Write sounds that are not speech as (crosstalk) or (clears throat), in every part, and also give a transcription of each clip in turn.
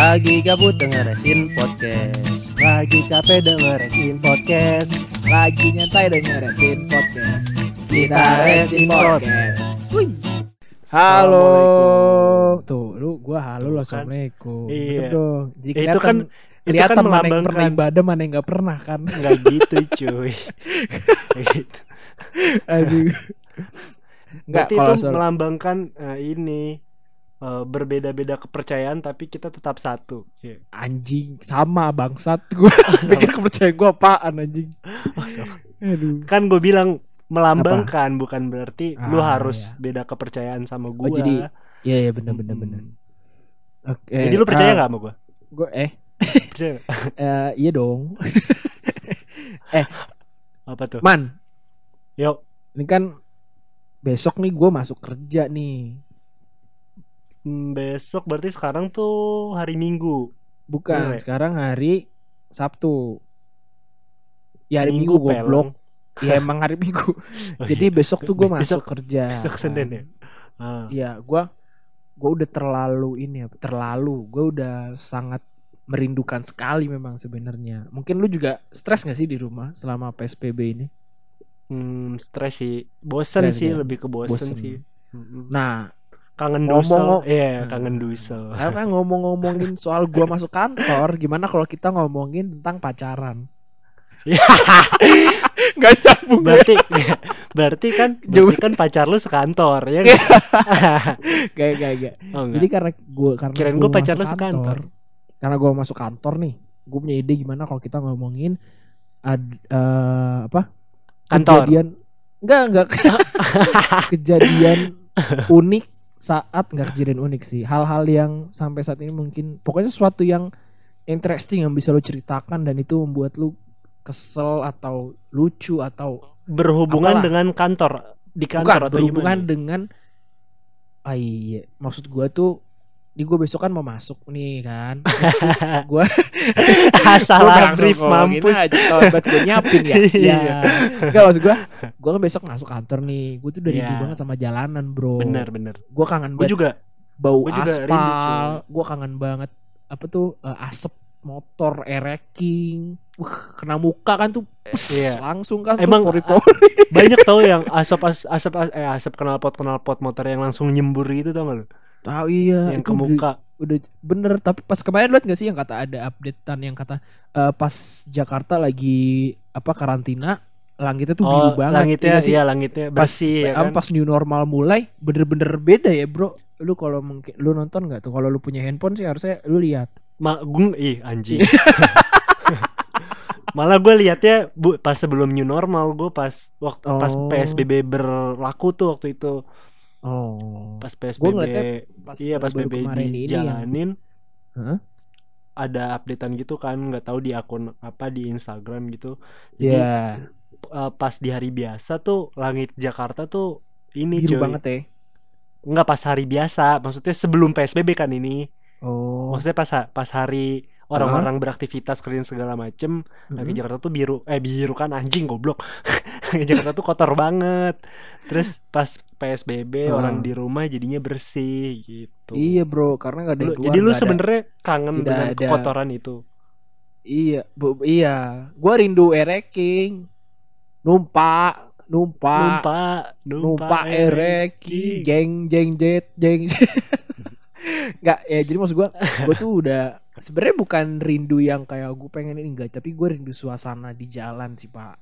Lagi gabut dengerin podcast. Lagi capek dengerin podcast. Lagi nyantai dengerin podcast. Kita resin podcast. Wih. Halo. Tuh lu gua halo lo Assalamualaikum. Iya. Dong. Jadi Eh, itu kan itu kelihatan kan mana yang pernah melambangkan ibadah mana yang gak pernah kan? Enggak gitu cuy. (laughs) Nggak gitu. Aduh kalau itu soal melambangkan eh, ini eh, berbeda-beda kepercayaan tapi kita tetap satu. Iya. anjing sama bangsat (laughs) gua pikir kepercayaan gua apaan anjing Oh. Aduh Kan gue bilang melambangkan bukan berarti lu Ah, harus iya. beda kepercayaan sama Oh, gue. jadi Iya iya bener bener bener Oke Jadi lu percaya ah, nggak sama gue? Gua eh (laughs) Percaya (laughs) eh, iya dong Apa tuh? Man Yuk. ini kan besok nih gue masuk kerja nih Hmm, Besok berarti sekarang tuh hari Minggu. bukan Bener ya? sekarang hari Sabtu ya hari Minggu, Minggu, goblok ya (laughs) emang hari Minggu Oh, (laughs) jadi iya. besok tuh gue Besok- masuk kerja besok. Senin ya? Ah. Iya, gue gue udah terlalu ini ya, terlalu. Gue udah sangat merindukan sekali memang sebenarnya. Mungkin lu juga stres gak sih di rumah selama PSBB ini? Hmm, stres sih. Bosen Stres sih, ya? lebih ke bosen, Bosen. sih. Mm-mm. Nah, kangen ngomong- dusel. Iya, Hmm. kangen dusel. karena ngomong-ngomongin soal gua masuk kantor, gimana kalau kita ngomongin tentang pacaran? (laughs) Ya, Gak nyambung ya? berarti berarti kan berarti kan pacar lu sekantor ya nggak? Kayak kayak kayak. oh, enggak. Jadi karena gue karena Kirain gua gua pacar lu sekantor. Karena gue masuk kantor nih, gue punya ide gimana kalau kita ngomongin ad, eh, apa? Kantor. Kejadian enggak enggak (laughs) kejadian unik saat enggak kejadian unik sih. Hal-hal yang sampai saat ini mungkin pokoknya sesuatu yang interesting yang bisa lo ceritakan dan itu membuat lu kesel atau lucu atau berhubungan Apalah. dengan kantor di bukan kantor atau berhubungan gimana? dengan ah iya maksud gua tuh di gue besok kan mau masuk nih kan Ah, Salah brief mampus. aja buat gue nyapin ya (laughs) Iya. ya enggak maksud gua gua kan besok masuk kantor nih gue tuh udah rindu Iya. banget sama jalanan bro Bener bener. gue kangen Gue banget juga. bau gua aspal gue kangen banget apa tuh eh, asap motor ereking Wah, kena muka kan tuh pes, Iya. langsung kan Emang, tuh pori-pori Banyak tau yang asap as, asap as- eh asap knalpot knalpot motor yang langsung nyembur gitu tau gak lu? Tahu iya yang ke udah- muka. udah bener tapi pas kemarin liat gak sih yang kata ada updatean yang kata eh, pas Jakarta lagi apa karantina langitnya tuh biru Oh, banget langitnya iya sih iya langitnya pas bersih ya em, kan. pas new normal mulai bener-bener beda ya bro lu kalau mungkin lu nonton nggak tuh kalau lu punya handphone sih harusnya lu lihat Ma, gung, ih anjing. (laughs) Malah gue liatnya bu, pas sebelum new normal gue pas waktu pas Oh. PSBB berlaku tuh waktu itu oh. Pas PSBB pas iya pas PSBB kemarin ini yang dijalanin. Hah? ada updatean gitu kan nggak tahu di akun apa di Instagram gitu. Jadi ya eh, pas di hari biasa tuh langit Jakarta tuh ini biru cuy. banget ya? Nggak pas hari biasa maksudnya sebelum PSBB kan ini. Oh. Maksudnya pas pas hari orang-orang beraktivitas kalian segala macem. Langit Mm-mm. Jakarta tuh biru eh biru kan anjing goblok. (laughs) Jakarta tuh kotor banget. Terus pas PSBB Ah. orang di rumah jadinya bersih gitu. Iya bro karena nggak ada Lu- jadi lu sebenarnya kangen tidak dengan ada- kotoran itu? Iya, bu, iya. Gua rindu ereking. Numpak, numpak, numpak numpak ereking, jeng jeng jet, jeng. (laughs) Enggak, ya jadi maksud gua, gua tuh udah sebenarnya bukan rindu yang kayak gue pengen ini enggak, tapi gue rindu suasana di jalan sih, Pak.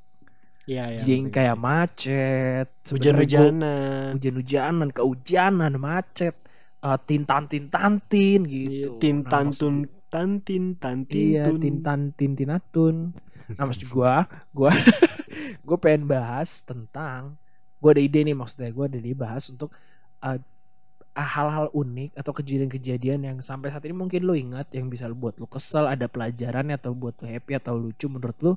Iya, iya, Jeng ngerti. kayak macet, hujan-hujanan hujan-hujanan, kehujanan, macet, eh, tintan-tintantin gitu. Iya, tintan Nah, maksud- tun tantin tantin Iya, tun. tintan tintinatun. Nah, maksud gua, gua (laughs) gua pengen bahas tentang gua ada ide nih maksudnya gua ada ide bahas untuk uh, hal-hal unik atau kejadian-kejadian yang sampai saat ini mungkin lu ingat yang bisa buat lu kesel, ada pelajarannya atau buat lu happy atau lucu menurut lu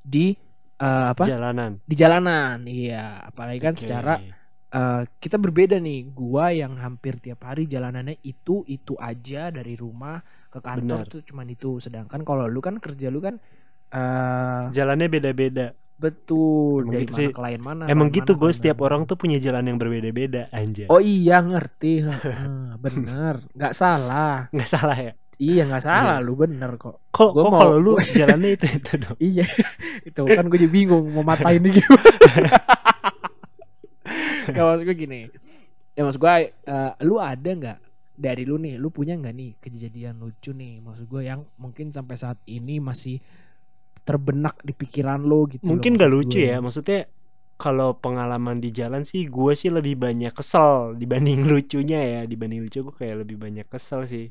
di uh, apa? jalanan Di jalanan. Iya, apalagi kan Oke. secara uh, kita berbeda nih. Gua yang hampir tiap hari jalanannya itu itu aja dari rumah ke kantor Benar. tuh cuman itu. Sedangkan kalau lu kan kerja lu kan eh jalannya beda-beda betul Emang dari gitu mana sih. ke lain mana. emang gitu gue setiap orang tuh punya jalan yang berbeda-beda anjay Oh iya ngerti, Heeh, (laughs) bener, nggak salah. nggak salah ya Iya nggak salah lu bener kok. Kok Gua kok mau- kalau lu (laughs) jalannya itu itu dong. Iya itu kan gue jadi bingung mau matain ini gimana. (laughs) Gak maksud gue gini. Ya maksud gue eh, lu ada nggak dari lu nih, lu punya nggak nih kejadian lucu nih? Maksud gue yang mungkin sampai saat ini masih terbenak di pikiran lu gitu. loh, Mungkin gak maksud lucu gue. ya. Maksudnya kalau pengalaman di jalan sih gue sih lebih banyak kesel dibanding (laughs) lucunya ya. Dibanding lucu gue kayak lebih banyak kesel sih.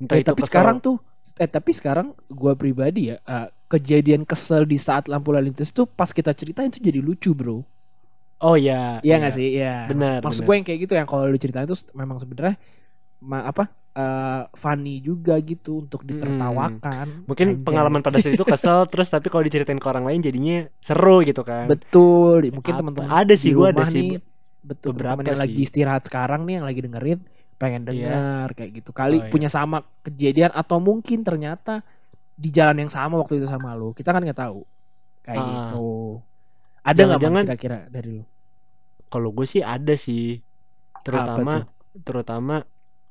Entah Eh, itu tapi kesel- sekarang tuh eh tapi sekarang gua pribadi ya eh, kejadian kesel di saat lampu lalu lintas tuh pas kita ceritain itu jadi lucu bro Oh ya. Iya nggak sih Iya Benar, maksud, maksud gue yang kayak gitu yang kalau lu ceritain itu memang sebenarnya ma- apa eh, funny juga gitu untuk ditertawakan Mungkin Anjay. pengalaman pada saat itu (laughs) kesel terus tapi kalau diceritain ke orang lain jadinya seru gitu kan. betul mungkin teman-teman ada sih, gua ada sih, nih, betul beberapa yang lagi istirahat sekarang nih yang lagi dengerin pengen Iya. dengar kayak gitu kali Oh, iya. punya sama kejadian atau mungkin ternyata di jalan yang sama waktu itu sama lu kita kan nggak tahu kayak Ah. gitu ada nggak kira-kira dari lu Kalau gue sih ada sih. Terutama terutama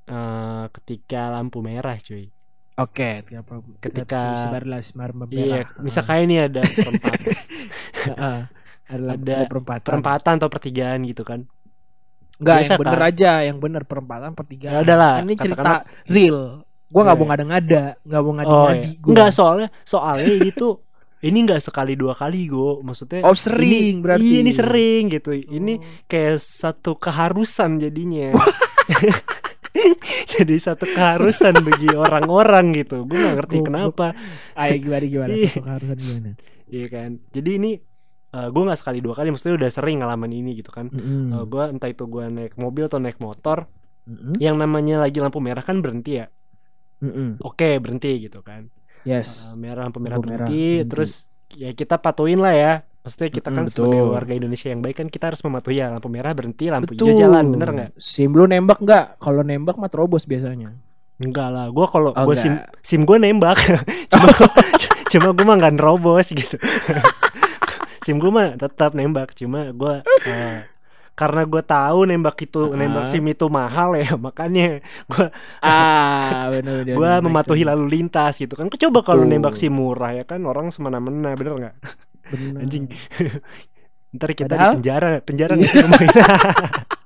eh, ketika lampu merah cuy. oke kenapa Ketika- sebarlah sebar Iya, misal kayak ini ada (laughs) perempatan, ada, ada perempatan perempatan atau pertigaan gitu kan. Enggak, Biasa yang bener kan? aja, yang bener perempatan pertigaan. Ya udahlah, Kan ini cerita real. Gua nggak Iya. mau ngada-ngada, nggak mau Oh, ngadi-ngadi. iya. gua. Enggak, soalnya soalnya ini tuh ini enggak sekali dua kali go. Maksudnya Oh sering ini, berarti. Iya, ini sering gitu. Ini Oh. kayak satu keharusan jadinya. (laughs) (laughs) Jadi satu keharusan bagi orang-orang gitu. Gue gak ngerti kenapa. Ayo gimana gimana? Iya. Satu keharusan gimana? Iya kan. Jadi ini gue nggak sekali dua kali, maksudnya udah sering ngalamin ini gitu kan. Mm-mm. gue entah itu gue naik mobil atau naik motor, Mm-mm. yang namanya lagi lampu merah kan berhenti ya. Mm-mm. Oke berhenti gitu kan. Yes. Uh, merah lampu merah Lampu merah, berhenti, berhenti. terus ya kita patuin lah ya. Maksudnya kita kan Mm-mm, sebagai betul. warga Indonesia yang baik kan kita harus mematuhi ya lampu merah berhenti, lampu Betul. hijau jalan, bener nggak? Sim lu nembak nggak? Kalau nembak mah terobos biasanya. Enggak lah, gue kalau Oh, gue sim sim gue nembak, (laughs) cuma cuma gue mah nggak nerobos gitu. (laughs) sim gue mah tetap nembak, cuma gue uh, karena gue tahu nembak itu Ah. nembak sim itu mahal ya, (laughs) makanya gue Ah, gue mematuhi lalu lintas gitu kan. Coba kalau Betul. nembak sim murah ya kan orang semena-mena, bener nggak? Benar. Anjing. (laughs) Ntar kita Padahal- di penjara, penjara Iya. sih ngomongin? (laughs)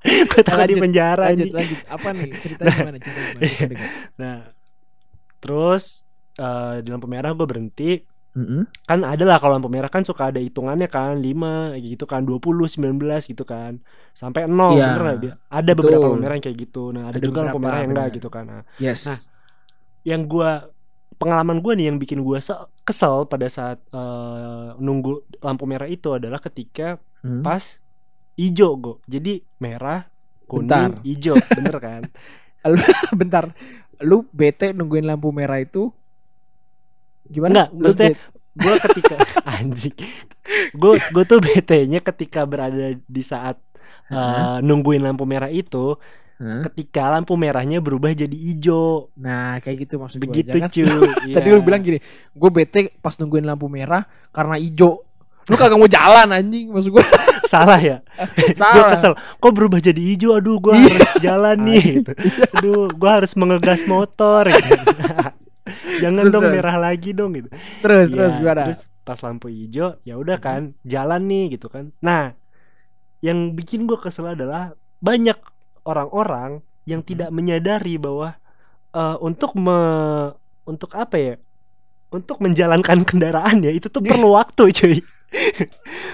Gue takut di penjara Lanjut anjing. lanjut. Apa nih? Ceritanya gimana? Ceritanya gimana? Kita dengar. (laughs) Nah, terus eh, di lampu merah gue berhenti. Mm-mm. Kan ada lah kalau lampu merah kan suka ada hitungannya kan 5 gitu kan 20, 19 gitu kan Sampai 0 Iya. bener? Bi- Ada beberapa lampu merah yang kayak gitu Nah ada, Ada juga lampu merah yang enggak gitu kan Nah Yes. Nah, yang gua pengalaman gue nih yang bikin gue kesel pada saat eh, nunggu lampu merah itu adalah ketika Hmm. pas ijo go jadi merah kuning Bentar. ijo (laughs) bener kan (laughs) Bentar. Lu bete nungguin lampu merah itu gimana? Enggak, Lu maksudnya gue ketika (laughs) anjing gue gue tuh bete nya ketika berada di saat eh, nungguin lampu merah itu Hah? ketika lampu merahnya berubah jadi ijo Nah, kayak gitu maksud begitu Jangan- cuy (laughs) Tadi Iya. lu bilang gini, gue bete pas nungguin lampu merah karena ijo. Lu kagak mau jalan anjing maksud gue. (laughs) salah ya (laughs) gue Salah. kesel kok berubah jadi hijau aduh gue Iya. harus jalan nih gitu. aduh gue harus mengegas motor gitu. jangan Terus, dong terus. merah lagi dong gitu Terus Iya, terus gimana? terus pas lampu hijau ya udah kan jalan nih gitu kan nah yang bikin gue kesel adalah banyak orang-orang yang tidak menyadari bahwa eh, untuk me untuk apa ya untuk menjalankan (laughs) kendaraan ya itu tuh perlu (laughs) waktu cuy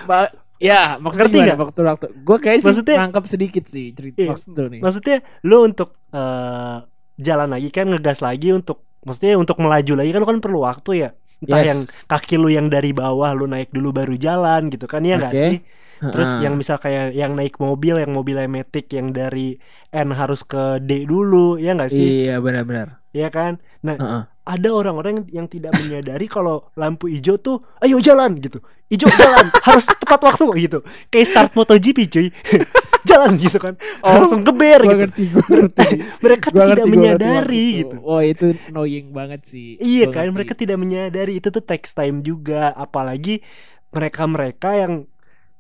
Ba- ya, maksudnya Ngerti waktu waktu. Gue kayak sih Maksudnya- nangkep sedikit sih cerita Iya. maksud nih. maksudnya lu untuk eh, jalan lagi kan ngegas lagi untuk maksudnya untuk melaju lagi kan lu kan perlu waktu ya entah Yes. yang kaki lu yang dari bawah lu naik dulu baru jalan gitu kan ya nggak Oke. sih terus yang misal kayak yang naik mobil yang mobil matic yang dari N harus ke D dulu ya nggak sih? Iya benar-benar. ya kan? Nah Heeh. ada orang-orang yang tidak menyadari kalau lampu hijau tuh ayo jalan gitu. Hijau jalan. Harus tepat waktu gitu. Kayak start MotoGP cuy. (laughs) Jalan gitu kan. Oh, langsung geber gitu. ngerti, ngerti. (laughs) mereka Gua tidak ngerti, menyadari ngerti, gitu. Oh itu annoying banget sih. Iya Gua kan? ngerti. mereka tidak menyadari. Itu tuh text time juga. Apalagi mereka-mereka yang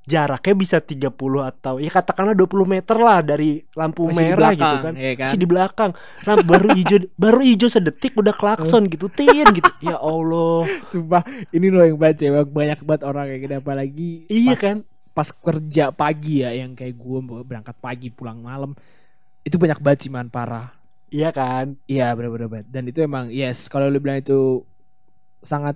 jaraknya bisa 30 atau ya katakanlah 20 meter lah dari lampu Masih merah belakang, gitu kan. ya kan? Masih di belakang. Nah, baru hijau (laughs) baru hijau sedetik udah klakson gitu. Tin gitu. Ya Allah. Sumpah ini loh yang baca ya, banyak banget orang kayak gini apalagi Iya pas, kan? pas kerja pagi ya yang kayak gue berangkat pagi pulang malam itu banyak banget sih man parah Iya kan? iya bener-bener banget dan itu emang yes kalau lu bilang itu sangat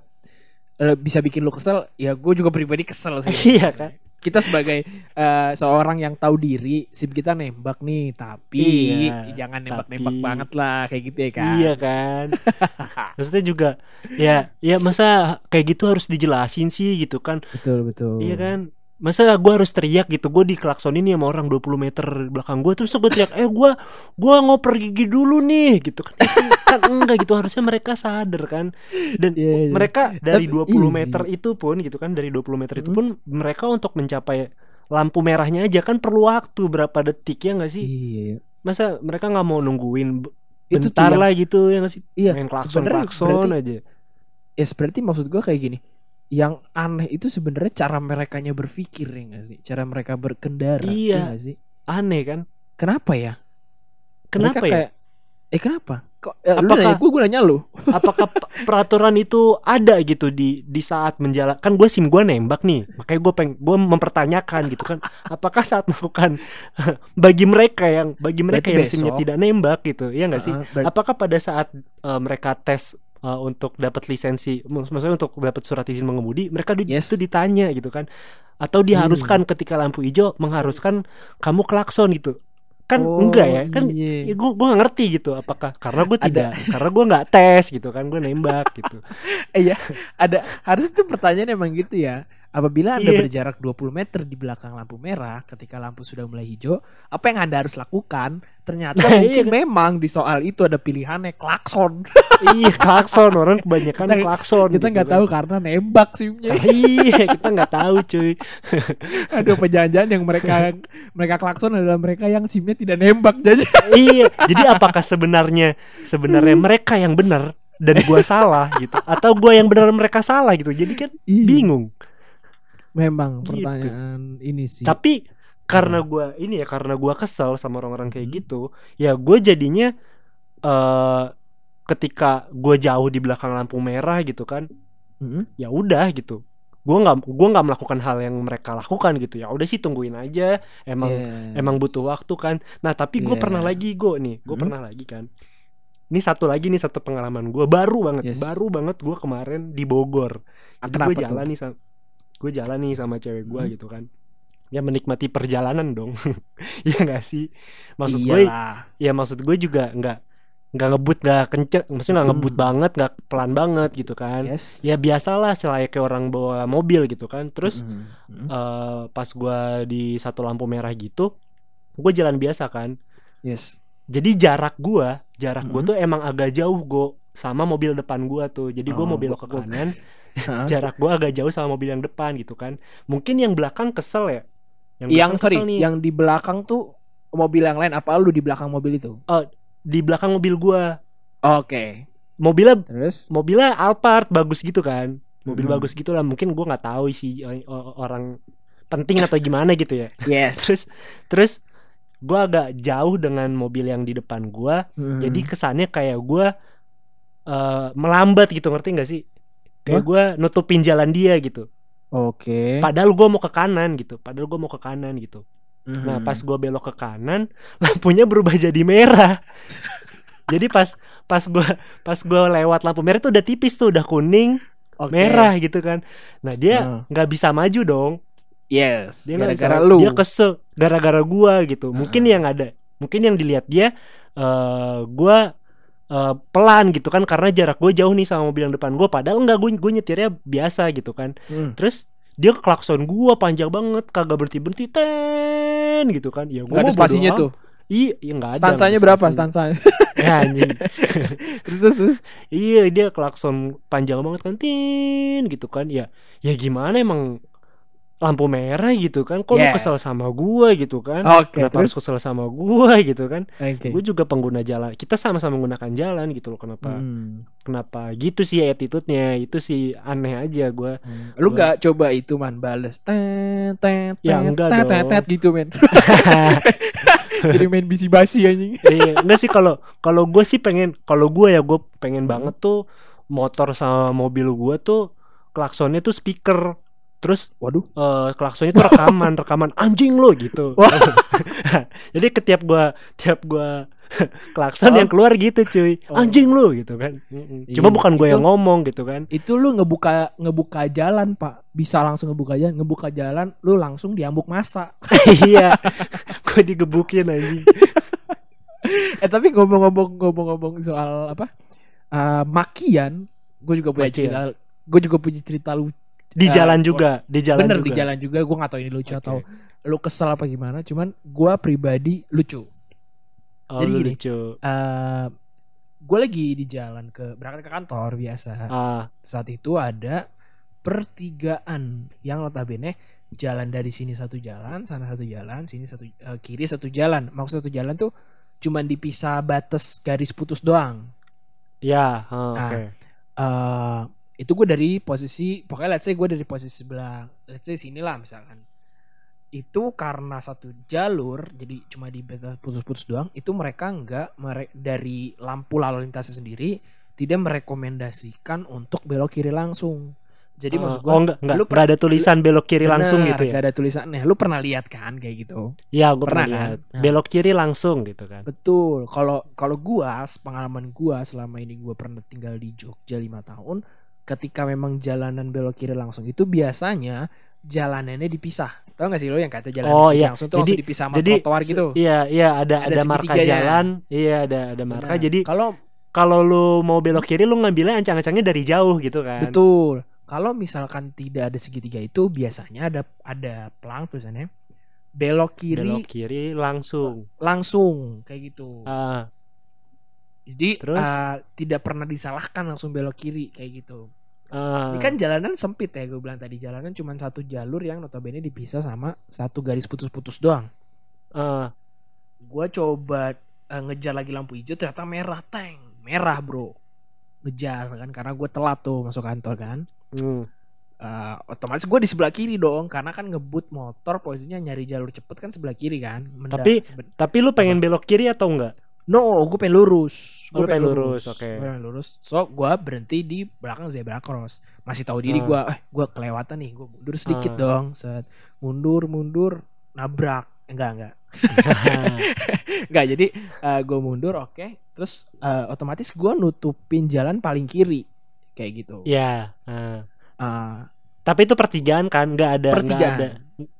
eh, bisa bikin lu kesel ya gue juga pribadi kesel sih (laughs) Iya kan? Kita sebagai eh, seorang yang tahu diri sim kita nembak nih tapi Iya, jangan nembak-nembak tapi- banget lah kayak gitu ya kan Iya kan? (laughs) Maksudnya juga ya ya masa kayak gitu harus dijelasin sih gitu kan. betul betul Iya kan? Masa gue harus teriak gitu? Gue diklaksonin nih sama orang 20 meter belakang gue Terus gue teriak Eh gue gua ngoper gigi dulu nih Gitu kan. Kan enggak gitu. Harusnya mereka sadar kan. Dan Iya, iya. mereka dari Tapi 20 easy. meter itu pun gitu kan Dari 20 meter itu Hmm. pun Mereka untuk mencapai lampu merahnya aja kan perlu waktu berapa detik ya nggak sih? Iya masa mereka nggak mau nungguin b- Itu bentar yang- lah gitu ya nggak sih? Iya main klakson klakson aja. ya berarti maksud gue kayak gini yang aneh itu sebenarnya cara merekanya berpikir ya gak sih? Cara mereka berkendara Iya. ya nggak sih? Aneh kan? Kenapa ya? Kenapa Mereka ya? kayak, eh kenapa? Kok eh, lu Apakah- gue gue nanya lu. (laughs) apakah peraturan itu ada gitu di di saat menjalan kan gue sim gue nembak nih makanya gue peng gue mempertanyakan gitu kan. Apakah saat melakukan (laughs) bagi mereka yang bagi mereka Berarti yang simnya besok. tidak nembak gitu ya nggak sih? Ah, apakah pada saat uh, mereka tes uh, untuk dapat lisensi mak- maksudnya untuk dapat surat izin mengemudi mereka di, Yes. itu ditanya gitu kan atau diharuskan ketika lampu hijau mengharuskan kamu klakson gitu kan Oh, enggak ya kan iya. ya gue gue ngerti gitu apakah karena gue Ada. tidak karena gue nggak tes gitu kan gue nembak gitu (laughs) iya ada harus itu pertanyaan emang gitu ya apabila anda Iya. berjarak 20 meter di belakang lampu merah ketika lampu sudah mulai hijau apa yang anda harus lakukan ternyata Nah, mungkin iya. memang di soal itu ada pilihannya klakson iya klakson orang (laughs) kebanyakan Kita- klakson kita gitu nggak kan. tahu karena nembak simnya Nah, iya kita nggak tahu cuy (laughs) Aduh pejanjian yang mereka mereka klakson adalah mereka yang simnya tidak nembak (laughs) jadi iya jadi apakah sebenarnya sebenarnya mereka yang benar dan gua salah gitu atau gua yang benar mereka salah gitu jadi kan Iya. bingung Memang Gitu. pertanyaan ini sih. tapi karena Hmm. gua ini ya karena gua kesel sama orang-orang kayak gitu ya gue jadinya eh ketika gue jauh di belakang lampu merah gitu kan Mm-mm. ya udah gitu gue nggak gua nggak melakukan hal yang mereka lakukan gitu ya udah sih tungguin aja emang Yes. emang butuh waktu kan nah tapi gue Iya. pernah lagi gue nih gue Hmm. pernah lagi kan ini satu lagi nih satu pengalaman gue baru banget Yes. baru banget gue kemarin di Bogor jadi gue tuh? jalan nih sama gue jalan nih sama cewek gue Hmm. gitu kan ya menikmati perjalanan dong (laughs) ya nggak sih maksud gue Iyalah. ya maksud gue juga nggak nggak ngebut nggak kenceng maksudnya nggak ngebut Hmm. banget nggak pelan banget gitu kan Yes. ya biasalah selayaknya orang bawa mobil gitu kan terus. Mm-mm. eh, pas gua di satu lampu merah gitu gue jalan biasa kan yes. jadi jarak gua jarak gua Mhm. tuh emang agak jauh go sama mobil depan gua tuh jadi gua Oh, mau belok ke kanan (laughs) Hah? jarak gua agak jauh sama mobil yang depan gitu kan mungkin yang belakang kesel ya yang belakang sorry, kesel nih. yang di belakang tuh mobil yang lain apa lu di belakang mobil itu? di belakang mobil gua Oke. mobilnya Terus? mobilnya Alphard bagus gitu kan mobil Mhm. bagus gitu lah mungkin gua nggak tahu sih eh, o- orang penting atau gimana gitu ya (laughs) Yes. terus terus gua agak jauh dengan mobil yang di depan gua Mm. jadi kesannya kayak gua eh, melambat gitu ngerti nggak sih kayak gua nutupin jalan dia gitu Oke. padahal gua mau ke kanan gitu padahal gua mau ke kanan gitu Mhm. nah pas gua belok ke kanan (laughs) lampunya berubah jadi merah (laughs) jadi pas pas gua pas gua lewat lampu merah tuh udah tipis tuh udah kuning Oke. merah gitu kan nah dia Hmm. nggak bisa maju dong Yes. dia nggak bisa Gara-gara lu. dia kesel gara-gara gua gitu mungkin Heeh. yang ada mungkin yang dilihat dia eh gua eh, pelan gitu kan karena jarak gue jauh nih sama mobil yang depan gue padahal enggak gue gue nyetirnya biasa gitu kan Hmm. terus dia klakson gua panjang banget kagak berhenti berhenti ten gitu kan ya Gak ada spasinya tuh. iya iya nggak ada Stansanya berapa stansanya? (laughs) ya anjing (laughs) terus, terus, terus. iya dia klakson panjang banget kan tin gitu kan ya ya gimana emang lampu merah gitu kan kok lu Yes. kesel sama gua gitu kan Oke, kenapa harus terus? kesel sama gua (laughs) gitu kan Oke. gue juga pengguna jalan kita sama-sama menggunakan jalan gitu loh kenapa Hmm. kenapa gitu sih attitude-nya itu sih aneh aja gua Lu Gua- nggak coba itu man bales tet tet Ya, tet, enggak tet, dong. tet, tet gitu men. (laughs) (laughs) Jadi main bisi basi anjing. iya enggak sih kalau kalau gue sih pengen kalau gue ya gue pengen Hmm. banget tuh motor sama mobil gue tuh klaksonnya tuh speaker terus Waduh. eh klaksonnya tuh rekaman rekaman anjing lo gitu (laughs) jadi ketiap gua tiap gua (laughs) klakson Oh. yang keluar gitu cuy Oh. anjing lo gitu kan Mm-mm. cuma Iya, bukan gue yang ngomong gitu kan Itu lu ngebuka ngebuka jalan, Pak. Bisa langsung ngebuka jalan, ngebuka jalan lu langsung diambuk masa. (laughs) iya gue digebukin anjing eh tapi ngomong-ngomong ngomong-ngomong soal apa? eh, makian, gue juga punya Makian. cerita gue juga punya cerita lu di Eh, jalan gua- juga di jalan bener juga. di jalan juga gue nggak tahu ini lucu Oke. atau lu kesel apa gimana cuman gue pribadi lucu. Oh, jadi gini. lucu. eh gue lagi di jalan ke berangkat ke kantor biasa. Ah. Saat itu ada pertigaan yang notabene jalan dari sini satu jalan sana satu jalan sini satu eh, kiri satu jalan. Maksud satu jalan tuh cuman dipisah batas garis putus doang. Ya ah, Nah, oke. eh itu gue dari posisi pokoknya let's say gue dari posisi sebelah let's say sini lah misalkan. Itu karena satu jalur jadi cuma di putus-putus doang itu mereka nggak mere- dari lampu lalu lintasnya sendiri tidak merekomendasikan untuk belok kiri langsung. Jadi Ah, maksud gue oh enggak enggak lu per- enggak ada tulisan belok kiri langsung gitu ya? gak ada tulisannya lu pernah lihat kan kayak gitu? Ya gue Pernah pernah kan? lihat Nah. belok kiri langsung gitu kan? Betul. Kalau kalau gua pengalaman gua selama ini gua pernah tinggal di Jogja lima tahun, ketika memang jalanan belok kiri langsung itu biasanya jalanannya dipisah. Tahu gak sih lo yang kata jalan Oh, kiri iya. langsung tuh Jadi- langsung dipisah sama jadi trotoar gitu. iya iya ada Ada ada, marka jalan iya ada ada marka Benar. jadi kalau kalau lu mau belok kiri lu ngambilnya ancang-ancangnya dari jauh gitu kan betul, kalau misalkan tidak ada segitiga itu biasanya ada ada pelang tulisannya belok kiri belok kiri langsung langsung kayak gitu. ah Jadi terus? eh, tidak pernah disalahkan langsung belok kiri kayak gitu. ah Ini kan jalanan sempit ya gue bilang tadi jalanan cuma satu jalur yang notabene dipisah sama satu garis putus-putus doang. ah Gue coba eh, ngejar lagi lampu hijau ternyata merah tank merah bro ngejar kan karena gue telat tuh masuk kantor kan. hmm. Eh, otomatis gue di sebelah kiri dong karena kan ngebut motor posisinya nyari jalur cepet kan sebelah kiri kan. Menda- Tapi- tapi lu pengen belok kiri atau enggak no gue pengen lurus. Oh, Gue pengen lurus, oke. Gue pengen lurus. So gue berhenti di belakang zebra cross. Masih tahu diri Ah. gue, eh gue kelewatan nih. Gue mundur sedikit Ah. dong. Set. Mundur, mundur, nabrak. Enggak, enggak. (laughs) Enggak, jadi gue mundur, oke. Terus eh, otomatis gue nutupin jalan paling kiri. Kayak gitu. ya ah. Ah, tapi itu pertigaan kan nggak ada Pertigaan. ada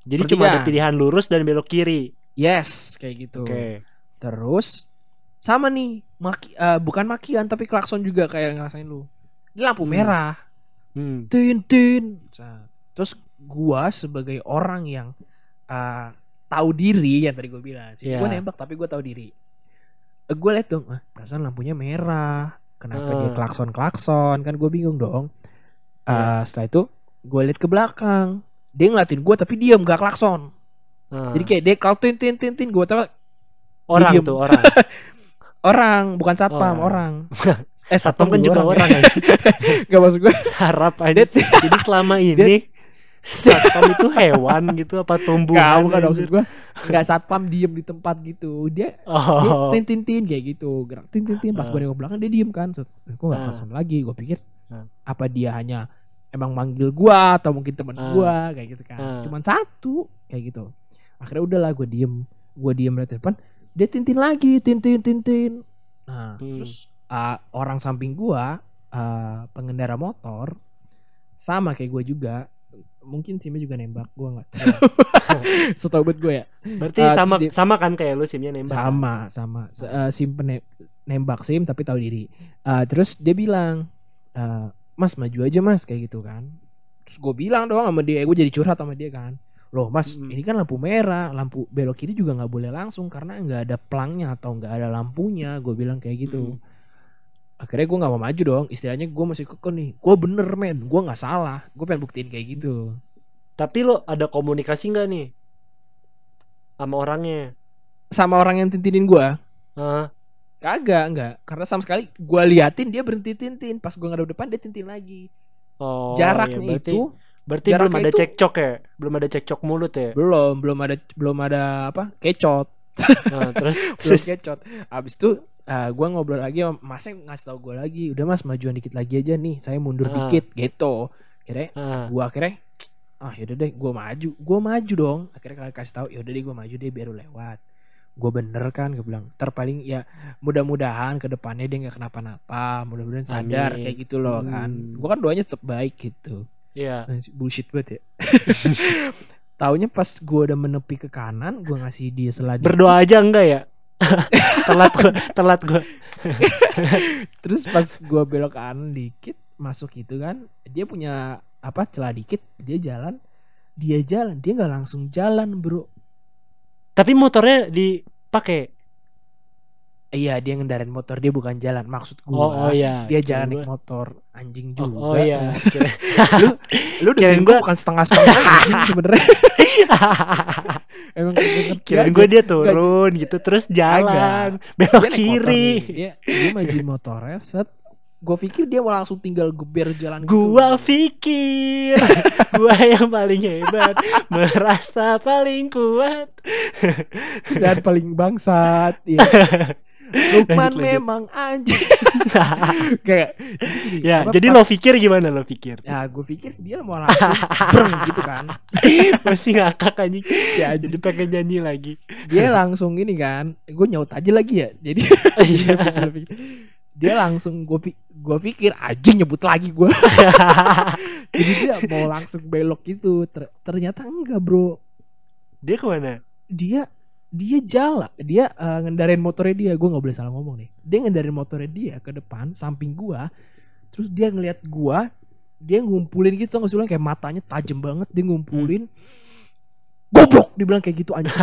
jadi cuma ada Pertigaan. pilihan lurus dan belok kiri yes, kayak gitu. oke Terus sama nih, maki, eh, bukan makian tapi klakson juga kayak ngerasain lu. Ini lampu Hmm. merah. hmm. tin tin terus gua sebagai orang yang uh, tahu diri yang tadi gue bilang sih Iya. gue nembak tapi gue tahu diri Eh, gue liat dong ah, perasaan lampunya merah kenapa dia Heeh. klakson klakson kan gue bingung dong Eh, Iya. setelah itu gue liat ke belakang dia ngeliatin gue tapi diam gak klakson Ah. jadi kayak dia kalau tin tin tin tin gue tahu orang tuh orang (laughs) orang bukan satpam Oh. orang. (laughs) Eh satpam kan juga orang ya. (laughs) gak maksud gue sarap aja jadi selama (laughs) ini satpam itu hewan gitu apa Gak, tumbuhan bukan anjir? maksud gue Gak satpam diem di tempat gitu. Dia oh Dia tin tin tin kayak gitu. Gerak tin tin tin pas Ah. gue nengok belakang dia diem kan. Gue gak klakson lagi? Gue pikir Ah. apa dia hanya emang manggil gua atau mungkin teman Ah. gua? Kayak gitu kan. Ah. cuman satu kayak gitu. Akhirnya udahlah gue diem. Gue diem liat depan dia tintin lagi tintin tintin. Nah Hmm. terus ah, orang samping gua ah, pengendara motor sama kayak gue juga. Mungkin simnya juga nembak gua nggak (laughs) setahu buat gue ya. Berarti Ah, sama dia- sama kan kayak lu simnya nembak? Kan? sama sama. Se- eh, sim pene- nembak sim tapi tahu diri. Eh, terus dia bilang eh, mas maju aja mas kayak gitu kan. Terus gue bilang doang sama dia gue jadi curhat sama dia kan loh mas Mm. ini kan lampu merah lampu belok kiri juga nggak boleh langsung karena nggak ada pelangnya atau nggak ada lampunya gue bilang kayak gitu. Akhirnya gue nggak mau maju dong istilahnya gue masih kekeh nih. Gue bener men gue nggak salah gue pengen buktiin kayak gitu. Tapi lo ada komunikasi nggak nih? Sama orangnya? sama orang yang tintinin gua? Hah? kagak enggak karena sama sekali gua liatin dia berhenti tintin. Pas gua ngadep depan dia tintin lagi. Oh, jaraknya iya, berarti, itu berarti jaraknya belum ada itu- cekcok ya? Belum ada cekcok mulut ya? belum belum ada belum ada apa kecot Nah, terus (laughs) belum terus kecot abis itu eh, gua ngobrol lagi sama masnya ngasih tau gua lagi udah mas majuan dikit lagi aja nih saya mundur Ah. dikit gitu kira ah, gua akhirnya ah yaudah deh gua maju gua maju dong akhirnya kalian kasih tahu yaudah deh gua maju deh biar lu lewat gua bener kan gue bilang terpaling ya mudah-mudahan ke depannya dia nggak kenapa-napa mudah-mudahan sadar Amin. kayak gitu loh kan Hmm. gua kan doanya tetap baik gitu Iya. Anjing, bullshit banget ya (laughs) taunya pas gua udah menepi ke kanan gua ngasih dia seladi Berdoa aja enggak ya? (laughs) telat gua, telat gua. (laughs) terus pas gua belok kanan dikit masuk itu kan dia punya apa celah dikit dia jalan dia jalan dia nggak langsung jalan bro Tapi motornya dipakai. Iya dia ngendarin motor dia bukan jalan maksud Oh, gua. oh iya. Dia jalan naik motor anjing Oh, juga. oh iya. Kira- (laughs) Lu Kirain gua bukan setengah-setengah anjing (laughs) sebenarnya. (laughs) Emang Kirain gue dia turun gitu terus jalan belok Dia motor kiri. Dia dia majuin motornya set. Gue pikir dia mau langsung tinggal geber jalan gitu. Gua pikir gua yang paling hebat, merasa paling kuat. dan paling bangsat. Iya. Lukman Lanjut, lanjut. memang anjing. (laughs) Kayak gini, ya, apa, jadi pas- lo pikir gimana lo pikir? Ya gue pikir dia mau langsung breng gitu kan (laughs) Masih ngakak anjing. Anjing. Jadi pengen nyanyi lagi. Dia langsung ini kan Gue nyaut aja lagi ya Jadi (laughs) Iya. Dia langsung gue gue pikir anjing nyebut lagi gue Jadi dia mau langsung belok gitu Ter- Ternyata enggak bro Dia ke mana? Dia dia jalan dia eh, ngendarin motornya dia. Gue nggak boleh salah ngomong nih. Dia ngendarin motornya dia ke depan samping gua terus dia ngelihat gua dia ngumpulin gitu nggak sih kayak matanya tajam banget dia ngumpulin. Goblok! Dibilang kayak gitu anjing. (laughs)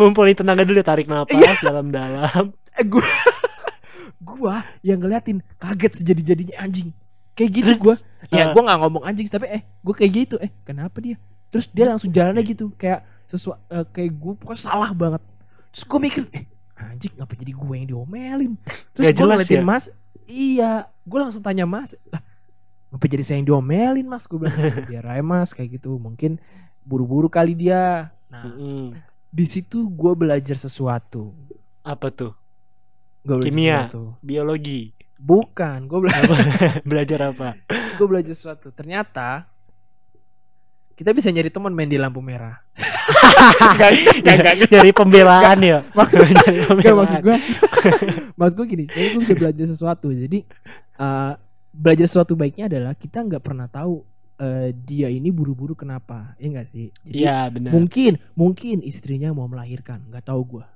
Ngumpulin tenaga dulu tarik Iya. napas dalam-dalam. eh gua (laughs) gua yang ngeliatin kaget sejadi-jadinya anjing. Kayak gitu gua. Ya eh, gua nggak ngomong anjing tapi eh gua kayak gitu eh kenapa dia? Terus dia langsung jalannya gitu kayak sesuatu kayak gua pokoknya salah banget terus gua mikir eh anjing ngapa jadi gue yang diomelin terus jelas ngeliatin ya? mas iya gua langsung tanya mas lah ngapa jadi saya yang diomelin mas gua bilang biar aja mas kayak gitu mungkin buru-buru kali dia nah Mm-mm. di situ gua belajar sesuatu Apa tuh? Gua Kimia. sesuatu. Biologi. Bukan, gue belajar, (laughs) Belajar apa? gue belajar sesuatu. Ternyata kita bisa nyari teman main di lampu merah. (laughs) Nyari pembelaan ya. Maksud, maksud gue, (laughs) maksud gue gini. Jadi gue bisa belajar sesuatu. Jadi eh, belajar sesuatu baiknya adalah kita nggak pernah tahu eh, dia ini buru-buru kenapa, ya enggak sih? Jadi Iya benar. mungkin, mungkin istrinya mau melahirkan, nggak tahu gue,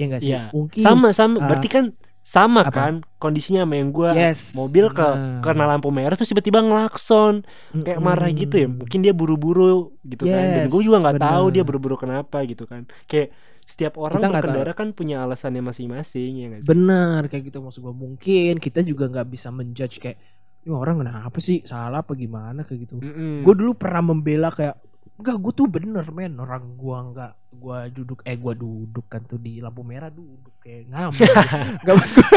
ya enggak sih? Iya. Mungkin. Sama sama. Ah. Berarti kan sama Apa? kan kondisinya sama yang gua Yes. mobil ke Nah. karena lampu merah terus tiba-tiba ngelakson kayak marah gitu ya mungkin dia buru-buru gitu kan dan Yes, gue juga nggak tahu dia buru-buru kenapa gitu kan kayak setiap orang Kita berkendara kan punya alasannya masing-masing ya nggak sih? Benar kayak gitu maksud gue mungkin kita juga nggak bisa menjudge kayak ini orang kenapa sih salah apa gimana kayak gitu. Mm-mm. Gue dulu pernah membela kayak enggak gue tuh bener men. Orang gua nggak gua duduk eh gua duduk kan tuh di lampu merah duduk kayak ngambek (laughs) nggak maksud gue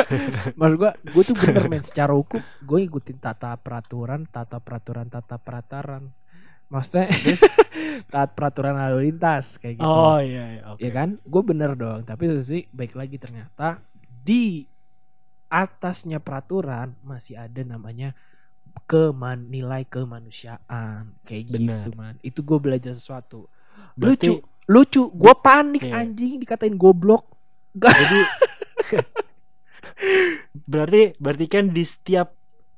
maksud gue gue tuh bener men. Secara hukum gue ikutin tata peraturan tata peraturan tata peraturan. Maksudnya (laughs) taat peraturan lalu lintas kayak gitu. Oh iya, iya oke. Ya kan? Gue bener dong tapi sisi baik lagi ternyata di atasnya peraturan masih ada namanya keman nilai kemanusiaan. Kayak Benar. gitu man. Itu gue belajar sesuatu. Berarti- lucu lucu. Gue panik Iya. anjing dikatain goblok. (laughs) Jadi (laughs) berarti berarti kan di setiap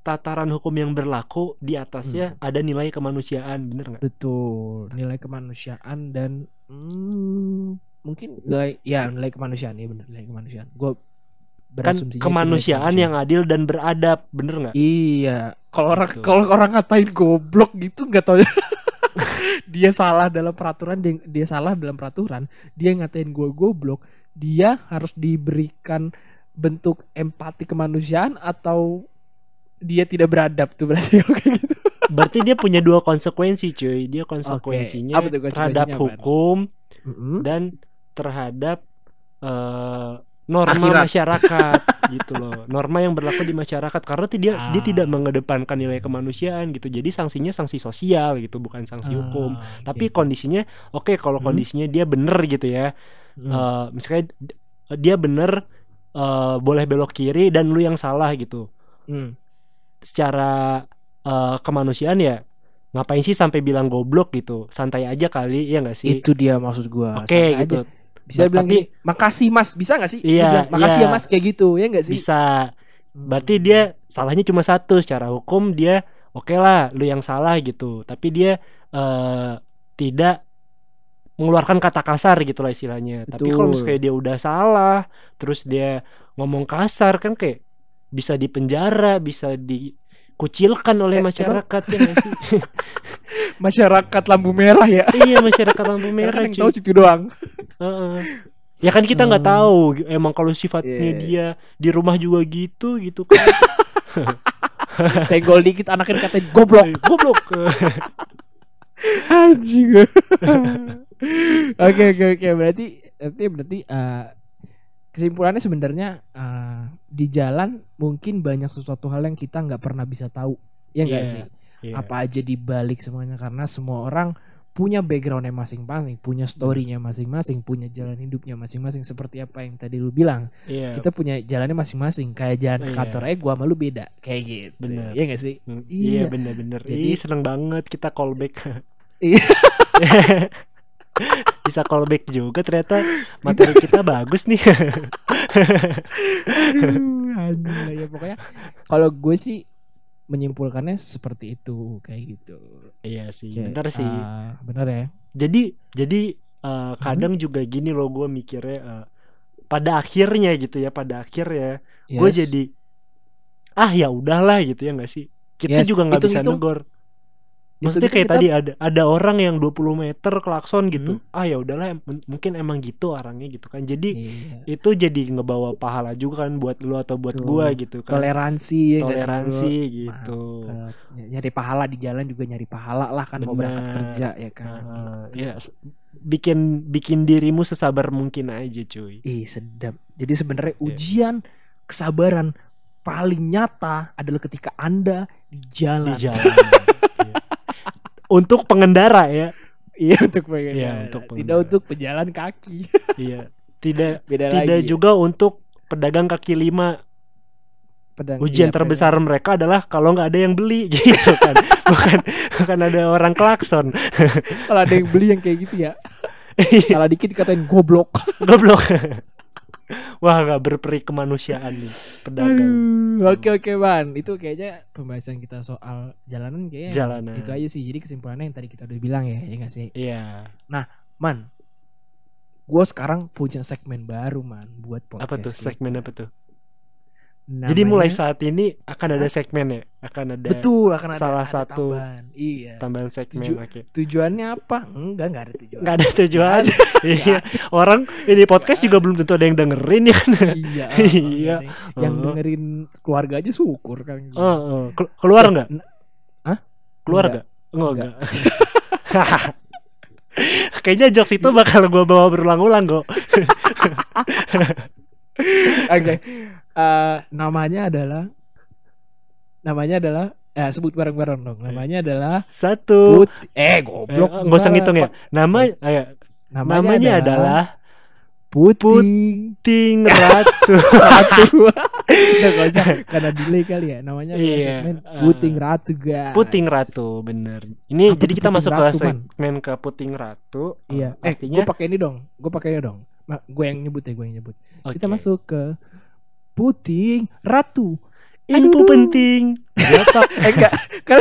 tataran hukum yang berlaku di atasnya ada nilai kemanusiaan bener nggak? Betul. Nilai kemanusiaan dan hmm, mungkin nilai ya nilai kemanusiaan ya bener nilai kemanusiaan. Gue kan kemanusiaan yang adil dan beradab bener nggak? Iya, kalau orang Gitu. kalau orang ngatain goblok gitu nggak tahu (laughs) dia salah dalam peraturan dia, dia salah dalam peraturan dia ngatain gue goblok dia harus diberikan bentuk empati kemanusiaan atau dia tidak beradab tuh berarti (laughs) kayak gitu. Berarti dia punya dua konsekuensi cuy. Dia konsekuensinya konsekuensinya, terhadap hukum Mm-mm. dan terhadap eh, norma Akhirat. masyarakat (laughs) gitu loh norma yang berlaku di masyarakat karena dia dia Ah. tidak mengedepankan nilai kemanusiaan gitu jadi sanksinya sanksi sosial gitu bukan sanksi hukum Ah, tapi kondisinya oke kalau Hmm. kondisinya dia bener gitu ya Hmm. Eh, misalnya dia bener eh, boleh belok kiri dan lu yang salah gitu Hmm. secara eh, kemanusiaan ya ngapain sih sampai bilang goblok gitu santai aja kali ya nggak sih itu dia maksud gua oke Santai gitu aja. Bisa bilang tapi- gini, makasih mas. Bisa nggak sih? Iya, bilang, makasih iya. ya mas kayak gitu ya nggak sih? Bisa. Berarti dia salahnya cuma satu secara hukum dia oke lah lu yang salah gitu. Tapi dia eh, tidak mengeluarkan kata kasar gitu lah istilahnya. Tapi kalau Betul. misalnya dia udah salah terus dia ngomong kasar kan kayak bisa dipenjara bisa dikucilkan oleh Eh, emang- masyarakat ya sih? (laughs) Masyarakat lampu merah ya? Iya masyarakat lampu merah kan tahu situ doang Ya kan kita nggak Hmm. tahu emang kalau sifatnya Iya. dia di rumah juga gitu gitu kan. (laughs) senggol dikit anaknya katain goblok (laughs) Goblok. anjing oke oke oke berarti berarti berarti eh, kesimpulannya sebenarnya eh, di jalan mungkin banyak sesuatu hal yang kita nggak pernah bisa tahu ya enggak Iya, sih Iya. apa aja dibalik semuanya karena semua orang punya backgroundnya masing-masing, punya storynya masing-masing, punya jalan hidupnya masing-masing seperti apa yang tadi lu bilang. Iya. Kita punya jalannya masing-masing. Kayak jalan Iya. kantor aja gua sama lu beda, kayak gitu. Bener. Iya gak sih? Hmm, Iya. Iya bener-bener Jadi- Ih seneng banget kita callback Iya. (laughs) Bisa callback juga ternyata materi kita bagus nih (laughs) Aduh, aduh, ya pokoknya kalau gue sih menyimpulkannya seperti itu kayak gitu. Iya sih Kayak, bener sih ah, bener ya. Jadi jadi eh, kadang juga gini loh gue mikirnya eh, Pada akhirnya gitu ya Pada akhirnya gue Yes. jadi ah ya udahlah gitu ya nggak sih kita Yes, juga nggak bisa hitung-hitung- negor maksudnya Hitung-hitung kayak kita- tadi ada ada orang yang 20 meter klakson gitu Hmm. ah ya udahlah mungkin emang gitu orangnya gitu kan jadi Iya. itu jadi ngebawa pahala juga kan buat lu atau buat Betul. gua gitu kan toleransi ya toleransi bro? gitu Mantap. Nyari pahala di jalan juga nyari pahala lah kan mau berangkat kerja ya kan. Heeh, ya bikin bikin dirimu sesabar mungkin aja cuy Ih sedap. Jadi sebenarnya Iya. ujian kesabaran paling nyata adalah ketika anda di jalan. di jalan (laughs) Iya. Untuk pengendara ya Iya untuk pengendara. Iya, untuk Tidak pengendara. untuk pejalan kaki. iya tidak (laughs) Beda tidak lagi. juga untuk pedagang kaki lima Pedang, ujian iya, terbesar mereka adalah kalau nggak ada yang beli (laughs) gitu kan bukan bukan ada orang klakson pedang. Kalau ada yang beli yang kayak gitu ya. (laughs) Iya. Salah dikit dikatain goblok. goblok wah nggak berperi kemanusiaan nih pedagang Oke oke ban. Itu kayaknya pembahasan kita soal jalanan kayaknya Jalanan. itu aja sih. Jadi kesimpulannya yang tadi kita udah bilang ya, ya nggak sih? iya Man, gue sekarang punya segmen baru man buat podcast. apa tuh kita. segmen apa tuh Namanya- jadi mulai saat ini akan ada segmen ya akan ada betul akan ada salah ada satu tambahan. Iya. tambahan segmen Tuju- oke Tujuannya apa? Enggak enggak ada tujuan. nggak ada tujuan (laughs) iya orang ini podcast juga belum tentu ada yang dengerin ya kan iya. (laughs) Iya. makanya. Yang Heeh. dengerin keluarga aja syukur kan. Oh, Kel- keluar nggak Hah? keluar Enggak. nggak oh, enggak (laughs) kayaknya jokes itu bakal gua bawa berulang-ulang kok Oke. Eh, namanya adalah namanya adalah eh sebut bareng-bareng dong. Namanya adalah satu Put eh Eh, goblok. nggak usah gua. ngitung ya nama ayo, Namanya, namanya adalah Puting Ting Ratu (laughs) Ratu. (laughs) Udah gak usah karena delay kali ya. Namanya adalah Iya, segmen eh. Puting Ratu guys. Puting Ratu bener ini Apa jadi kita Puting masuk ke Ratu, Man? segmen ke Puting Ratu Iya. Eh, artinya gue pakai ini dong. Gue pakai ini dong. Gue yang nyebut ya, gue yang nyebut. Kita oke. masuk ke Puting Ratu. info penting Gatak. (laughs) Eh enggak. Kan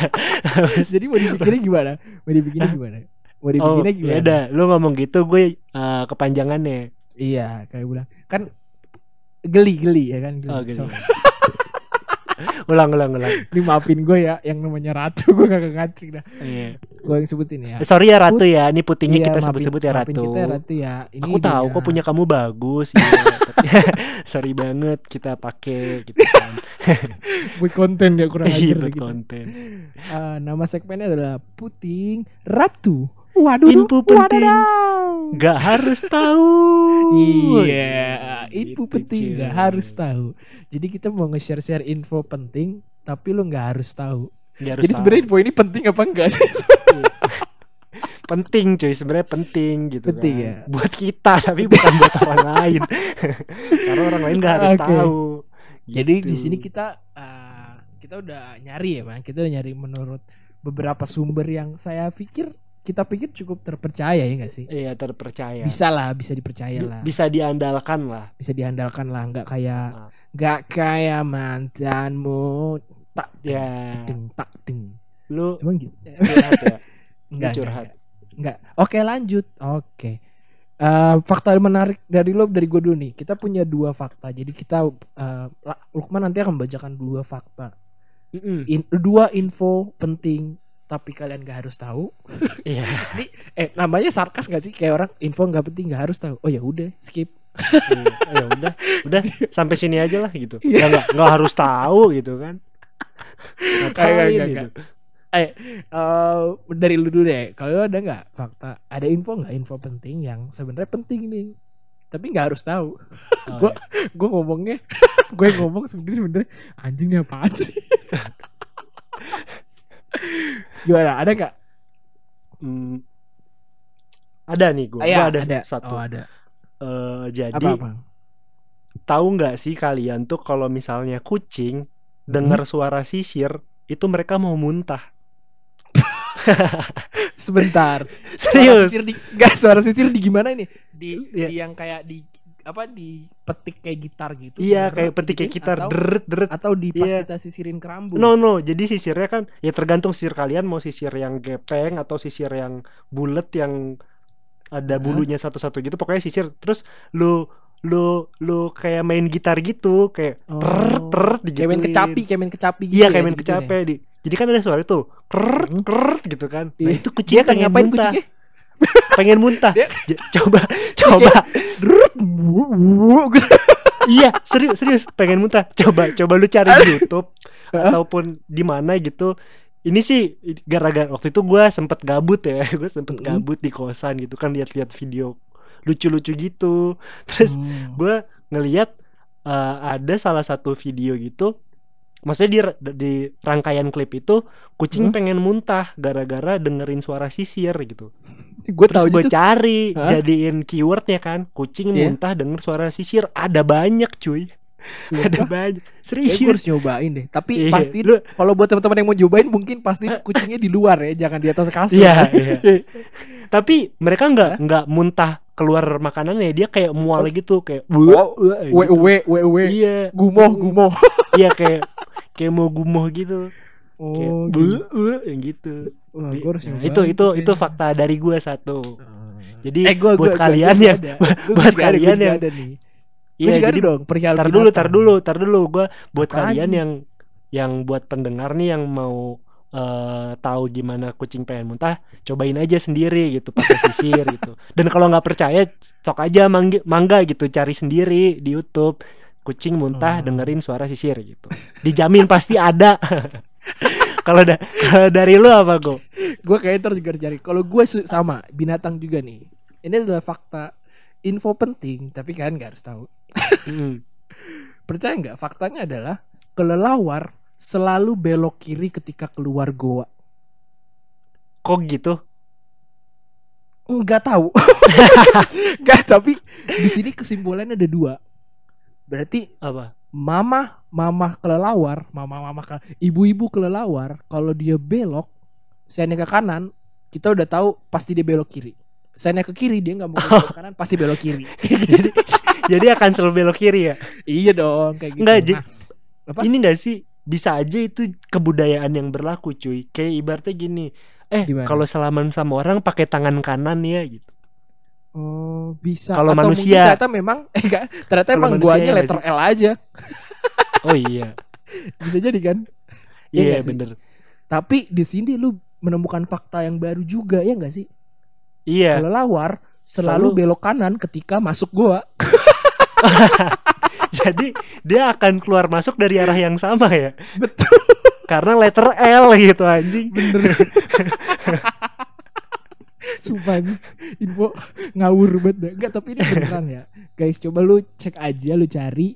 (laughs) Jadi mau dibikinnya gimana? Mau dibikinnya gimana? Mau oh dibikinnya ya gimana? udah lu ngomong gitu gue eh, kepanjangannya Iya, kayak bilang kan geli-geli ya kan. Geli. oh gitu So, (laughs) ulang ulang ulang ini maafin gue ya yang namanya Ratu gue gak ngerti dah. iya gue yang sebutin ya. Sorry ya Ratu ya, ini putingnya Iya, kita maafin- sebut-sebut ya maafin Ratu. kita ya, Ratu ya. Ini Aku tahu kok punya kamu bagus ya. (laughs) Sorry banget kita pakai gitu kan. (laughs) buat konten ya kurang Iya, ajar buat gitu. konten. Eh, nama segmennya adalah Puting Ratu. Waduh, Info penting. wadaw. Gak harus tahu. (laughs) Iya, info Gitu, penting cuy. nggak harus tahu. Jadi kita mau nge-share-share info penting, tapi lu nggak harus tahu. Nggak harus Jadi sebenarnya info ini penting apa enggak sih? (laughs) penting cuy sebenarnya penting gitu Penting kan. ya. buat kita tapi bukan buat orang lain (laughs) karena orang lain nggak harus Oke. tahu Jadi Gitu. di sini kita eh, kita udah nyari ya, Bang. Kita udah nyari menurut beberapa sumber yang saya pikir kita pikir cukup terpercaya ya nggak sih? iya terpercaya Bisa lah, bisa dipercaya lah. bisa diandalkan lah Bisa diandalkan lah, nggak kayak Ah. nggak kayak mantanmu tak ya deng tak deng. lu Emang gitu? (laughs) curhat ya Enggak, curhat Enggak. Oke, lanjut. Oke. Eh, fakta menarik dari lo dari gue dulu nih. Kita punya dua fakta. Jadi kita La- Lukman nanti akan membacakan dua fakta. Mm-mm. In- dua info penting tapi kalian gak harus tahu. (laughs) iya Ini eh namanya sarkas gak sih kayak orang info nggak penting gak harus tahu. Oh ya udah, skip. Iya. ya udah udah sampai sini aja lah gitu nggak nggak nggak harus tahu gitu kan ngapain enggak, gitu Eh dari lu dulu deh. Kalau ada nggak fakta? Ada info nggak info penting yang sebenarnya penting nih? Tapi nggak harus tahu. Oh, Gua- iya. gue ngomongnya (laughs) gue ngomong sebenarnya sebenarnya anjing nih apaan sih (laughs) gimana? Ada nggak? Hmm. ada nih gue Ah, iya, ada, satu. Oh ada. Eh, jadi apa apa? tahu nggak sih kalian tuh kalau misalnya kucing Hmm? dengar suara sisir itu mereka mau muntah. Sebentar. (laughs) Suara serius sisir di nggak suara sisir di gimana ini? Di, Iya. di yang kayak di apa di petik kayak gitar gitu iya kayak petik kayak gitu, gitar atau, deret deret atau di pas Iya. kita sisirin kerambu no no jadi sisirnya kan ya tergantung sisir kalian mau sisir yang gepeng atau sisir yang bulat yang ada bulunya satu-satu gitu pokoknya sisir terus lu lu lu kayak main gitar gitu kayak Oh. teret teret kayak main kecapi kayak main kecapi gitu iya ya, kayak main ya. kecapi di jadi kan ada suara tuh keret Hmm. keret gitu kan nah Iya. itu kucing dia kan ngapain muntah kucingnya pengen muntah. Dia- coba coba. Gitu. iya serius serius. Pengen muntah. Coba coba lu cari di YouTube ataupun di mana gitu. Ini sih gara-gara waktu itu gue sempet gabut ya. (laughs) Gue sempet Mm. gabut di kosan gitu kan lihat-lihat video lucu-lucu gitu. Terus Hmm. gue ngeliat eh, ada salah satu video gitu. Maksudnya di di rangkaian klip itu kucing Hmm? pengen muntah gara-gara dengerin suara sisir gitu gue tahu gue cari Hah? jadiin keywordnya kan kucing Iya. muntah denger suara sisir ada banyak cuy ada banyak Kayak gue serius harus nyobain deh. Tapi Iya, pasti lu- kalau buat teman-teman yang mau nyobain mungkin pasti (laughs) kucingnya di luar ya, jangan di atas kasur. Iya, (laughs) iya. tapi mereka nggak nggak muntah keluar makanannya dia kayak mual Oh. gitu kayak Oh, "Wah, W gitu. W W W. iya Gumoh gumoh. iya kayak kayak mau gumoh gitu kayak Oh, "Buh, gitu. buh," yang gitu Wah, gua harus Nah, itu itu itu fakta dari gua satu. Jadi Eh, gua, buat gua, kalian gua. (laughs) Gua buat kalian yang- iya jadi dong perihal tar dulu tar dulu tar dulu. Gua buat Apalagi? kalian yang yang buat pendengar nih yang mau eh, tahu gimana kucing pengen muntah cobain aja sendiri gitu pakai sisir gitu. Dan kalau nggak percaya cok aja mangga, mangga gitu cari sendiri di YouTube. Kucing muntah Hmm. dengerin suara sisir gitu. Dijamin pasti ada (laughs) kalau da kalau dari lu apa go Gue kayaknya terus juga cari. Kalau gue sama binatang juga nih. Ini adalah fakta info penting, tapi kalian nggak harus tahu. Mm. (laughs) Percaya nggak? Faktanya adalah kelelawar selalu belok kiri ketika keluar goa. kok gitu Nggak tahu. (laughs) Nggak, tapi di sini kesimpulannya ada dua. Berarti apa mama mama kelelawar, mama mama ke, ibu-ibu kelelawar kalau dia belok, saya ke kanan, kita udah tahu pasti dia belok kiri. Saya ke kiri dia nggak mau (laughs) belok ke kanan, pasti belok kiri. (laughs) jadi jadi akan selalu belok kiri ya iya dong kayak gitu. Nggak, Ji. Nah, Apa? ini gak sih bisa aja itu kebudayaan yang berlaku cuy kayak ibaratnya gini eh kalau salaman sama orang pakai tangan kanan ya gitu oh, bisa. Kalau manusia- ternyata memang (laughs) eh enggak, ternyata Kalau emang guanya ya letter L aja. (laughs) oh iya Bisa jadi kan? Iya sih? bener Tapi di sini lu menemukan fakta yang baru juga ya nggak sih? Iya. Kelelawar selalu, Selalu- belok kanan ketika masuk gua. (laughs) Jadi dia akan keluar masuk dari arah yang sama ya. Betul. (laughs) Karena letter L gitu anjing. Bener. Sumpah ini info ngawur banget. Enggak tapi ini beneran ya. Guys coba lu cek aja lu cari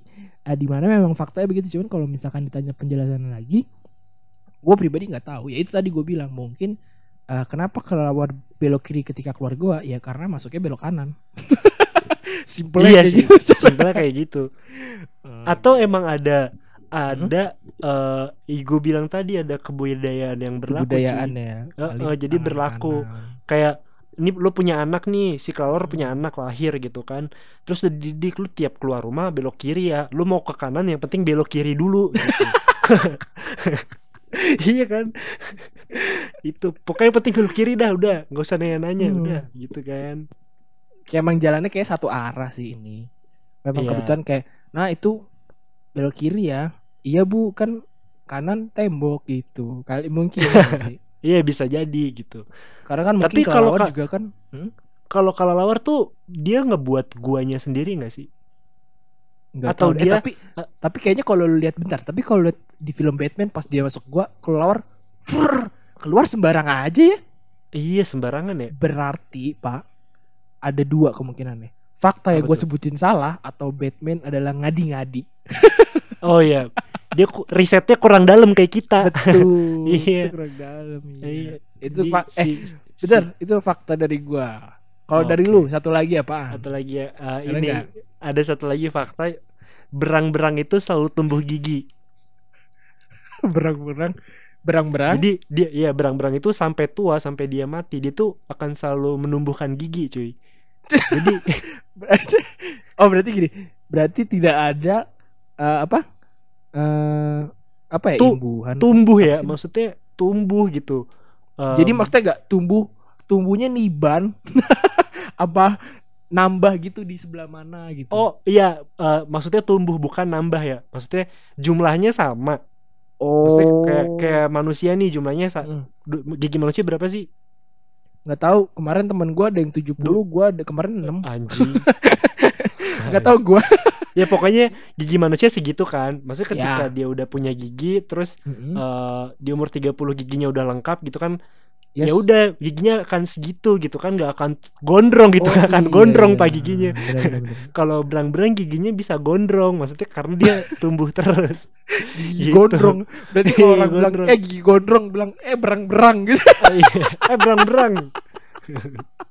eh, di mana memang faktanya begitu cuman kalau misalkan ditanya penjelasan lagi gue pribadi nggak tahu ya itu tadi gue bilang mungkin eh, kenapa kelelawar belok kiri ketika keluar gua ya karena masuknya belok kanan (laughs) simple Iya sih. (laughs) Simpelnya kayak gitu. Atau emang ada ada eh gue bilang tadi ada kebudayaan yang berlaku. kebudayaan cuy. ya Eh, eh, jadi berlaku. Kayak ini lu punya anak nih, si kelelawar punya anak lahir gitu kan. Terus udah dididik lu tiap keluar rumah belok kiri ya. Lu mau ke kanan yang penting belok kiri dulu gitu. (laughs) iya kan? itu pokoknya penting belok kiri dah udah, nggak usah nanya-nanya Hmm. udah gitu kan. kayak emang jalannya kayak satu arah sih ini. Memang Iya. kebetulan kayak nah itu belok kiri ya. Iya Bu, kan kanan tembok gitu. Kali mungkin (laughs) sih. Iya bisa jadi gitu. Karena kan Tapi mungkin kalau ka- juga kan hmm? Kalau kelelawar tuh dia ngebuat guanya sendiri nggak sih? Nggak Atau tahu. Eh, dia- tapi tapi kayaknya kalau lu lihat bentar, tapi kalau lihat di film Batman pas dia masuk gua kelelawar fur, keluar sembarang aja ya. Iya sembarangan ya. Berarti, Pak, ada dua kemungkinannya. Fakta yang gue sebutin salah atau Batman adalah ngadi-ngadi. Oh iya. (laughs) Dia ku- risetnya kurang dalam kayak kita. Betul. (laughs) Iya. Itu kurang dalam. Iya. Iya. Itu Jadi fak eh si- bener, itu fakta dari gua. Kalau dari Oke. lu satu lagi apaan? Atau lagi ya, uh, ini nggak? ada satu lagi fakta berang-berang itu selalu tumbuh gigi. (laughs) Berang-berang berang-berang. Jadi dia ya berang-berang itu sampai tua sampai dia mati dia tuh akan selalu menumbuhkan gigi, cuy. Jadi (laughs) Berarti, oh berarti gini. Berarti tidak ada eh, apa? Eh apa ya Tu- imbuhan? tumbuh ya, maksudnya tumbuh gitu. Jadi Um, maksudnya nggak tumbuh tumbuhnya niban (laughs) apa nambah gitu di sebelah mana gitu. Oh iya, eh, maksudnya tumbuh bukan nambah ya. Maksudnya jumlahnya sama. oh. Maksudnya kayak kayak manusia nih jumlahnya Mm. du- gigi manusia berapa sih? nggak tahu kemarin temen gua ada yang 70 gua ada kemarin 6 Anjing. (laughs) nggak tahu gua (laughs) ya pokoknya gigi manusia segitu kan. Maksudnya ketika Ya. dia udah punya gigi terus Mm-mm. eh, di umur 30 giginya udah lengkap gitu kan. Yes. Ya udah giginya akan segitu gitu kan nggak akan gondrong gitu Oh, nggak akan iya, gondrong iya. pak giginya. Bener. (laughs) Kalau berang-berang giginya bisa gondrong maksudnya karena dia tumbuh terus. Gigi Gitu. gondrong berarti kalau Iya, orang bilang gondrong. eh gigi gondrong bilang eh berang-berang gitu (laughs) Iya. eh berang-berang. (laughs)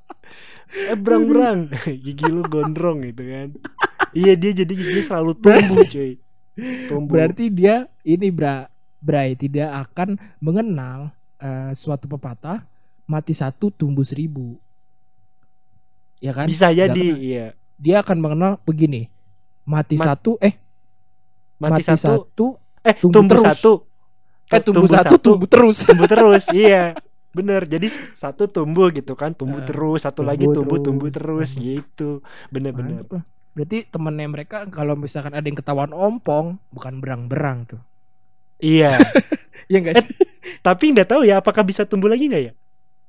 eh berang-berang. (laughs) (laughs) Gigi lu gondrong gitu kan. Iya dia jadi gigi selalu tumbuh cuy. Tumbuh. berarti dia ini bra Bray tidak akan mengenal eh, suatu pepatah mati satu tumbuh seribu ya kan bisa jadi iya. dia akan mengenal begini mati Mat- satu eh Mati, satu, eh tumbuh tumbuh, terus. satu. eh tumbuh, satu, tumbuh terus tumbuh terus. (laughs) iya. Bener, jadi satu tumbuh gitu kan, tumbuh Eh, terus, satu tumbuh lagi tumbuh terus. tumbuh terus Hmm. gitu. Bener-bener. Berarti temennya mereka kalau misalkan ada yang ketahuan ompong bukan berang-berang tuh Iya. (laughs) ya enggak Eh, Tapi nggak tahu ya apakah bisa tumbuh lagi nggak ya?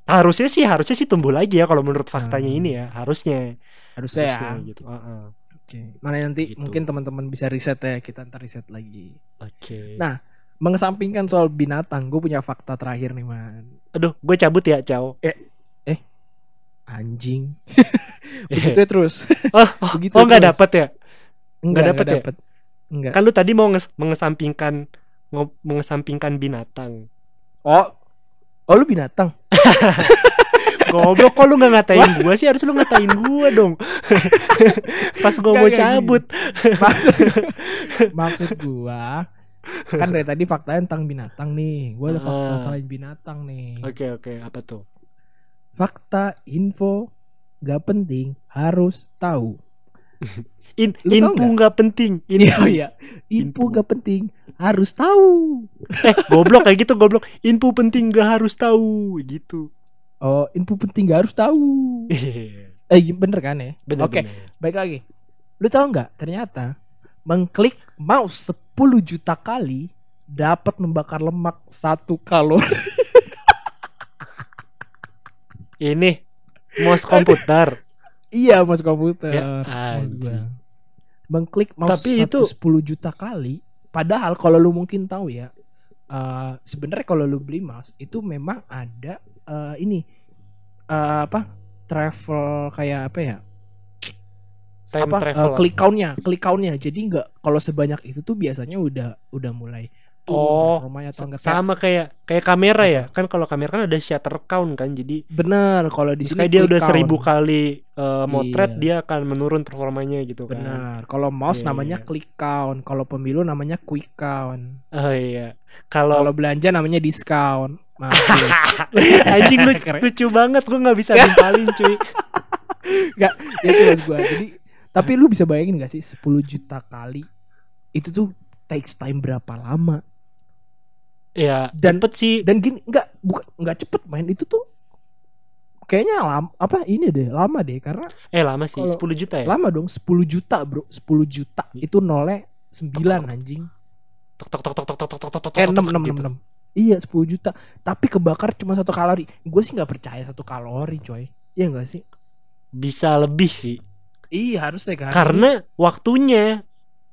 Harusnya sih, harusnya sih tumbuh lagi ya kalau menurut faktanya Hmm. ini ya, harusnya. harusnya ya Harusnya gitu. Heeh. Oke. Mana nanti Gitu. mungkin teman-teman bisa riset ya, kita ntar riset lagi. Oke. Nah, Mengesampingkan soal binatang, gue punya fakta terakhir nih man. Aduh, gue cabut ya, Cao. Anjing. (laughs) Begitu ya terus. (laughs) Oh, Begitu oh nggak terus. dapet ya? Enggak dapet ya? dapet. Enggak. Kan lu tadi mau nges- mengesampingkan ngo- mengesampingkan binatang. Oh. Oh lu binatang. (laughs) Goblok kok lu gak ngatain gua sih harus lu ngatain gua dong. Pas gua Nggak, mau nggak, cabut. Maksud maksud gua kan dari tadi fakta tentang binatang nih. Gua ada fakta Ah. selain binatang nih. Oke oke, apa tuh? Fakta info gak penting harus tahu. (laughs) In, Lu info nggak penting. (laughs) Iya Info. iya. Info gak penting harus tahu. (laughs) eh, goblok kayak gitu goblok. Info penting gak harus tahu gitu. Oh, info penting gak harus tahu. Eh bener kan ya? bener Oke, bener. baik lagi. Lu tahu nggak? Ternyata mengklik mouse 10 juta kali dapat membakar lemak satu kalori. (laughs) Ini mouse komputer. Iya, mouse komputer. Ya, Mouse. Mengklik mouse Tapi itu- 10 juta kali. Padahal kalau lu mungkin tahu ya, eh sebenarnya kalau lu beli mouse itu memang ada eh, ini eh, apa? Travel kayak apa ya? Time apa travel. eh, click countnya, click countnya. Jadi nggak kalau sebanyak itu tuh biasanya udah udah mulai Oh, atau enggak Sama kayak kayak kamera ya. Kan kalau kamera kan ada shutter count kan. Jadi bener kalau di sini dia udah count. seribu kali eh, motret Iya. dia akan menurun performanya gitu kan. Benar. Kalau mouse Iya, namanya iya. click count, kalau pemilu namanya quick count. Oh iya. Kalau Kalau belanja namanya discount. (laughs) Anjing lu Keren. lucu banget gua nggak bisa (laughs) nimpalin cuy. ya itu maksud gua. Jadi tapi lu bisa bayangin gak sih 10 juta kali itu tuh takes time berapa lama? Ya, Dan- cepet sih. Dan gini nggak bukan nggak cepet main itu tuh kayaknya lama apa ini deh lama deh karena Eh lama sih, Kalau- 10 juta ya. lama dong 10 juta bro 10 juta itu nolnya 9 anjing Tok tok tok tok tok tok tok tok tok eh tok, 6 tok, 6 gitu. 6 iya 10 juta tapi kebakar cuma satu kalori gue sih nggak percaya satu kalori coy iya nggak sih Bisa lebih sih. Iya harusnya kan Karena waktunya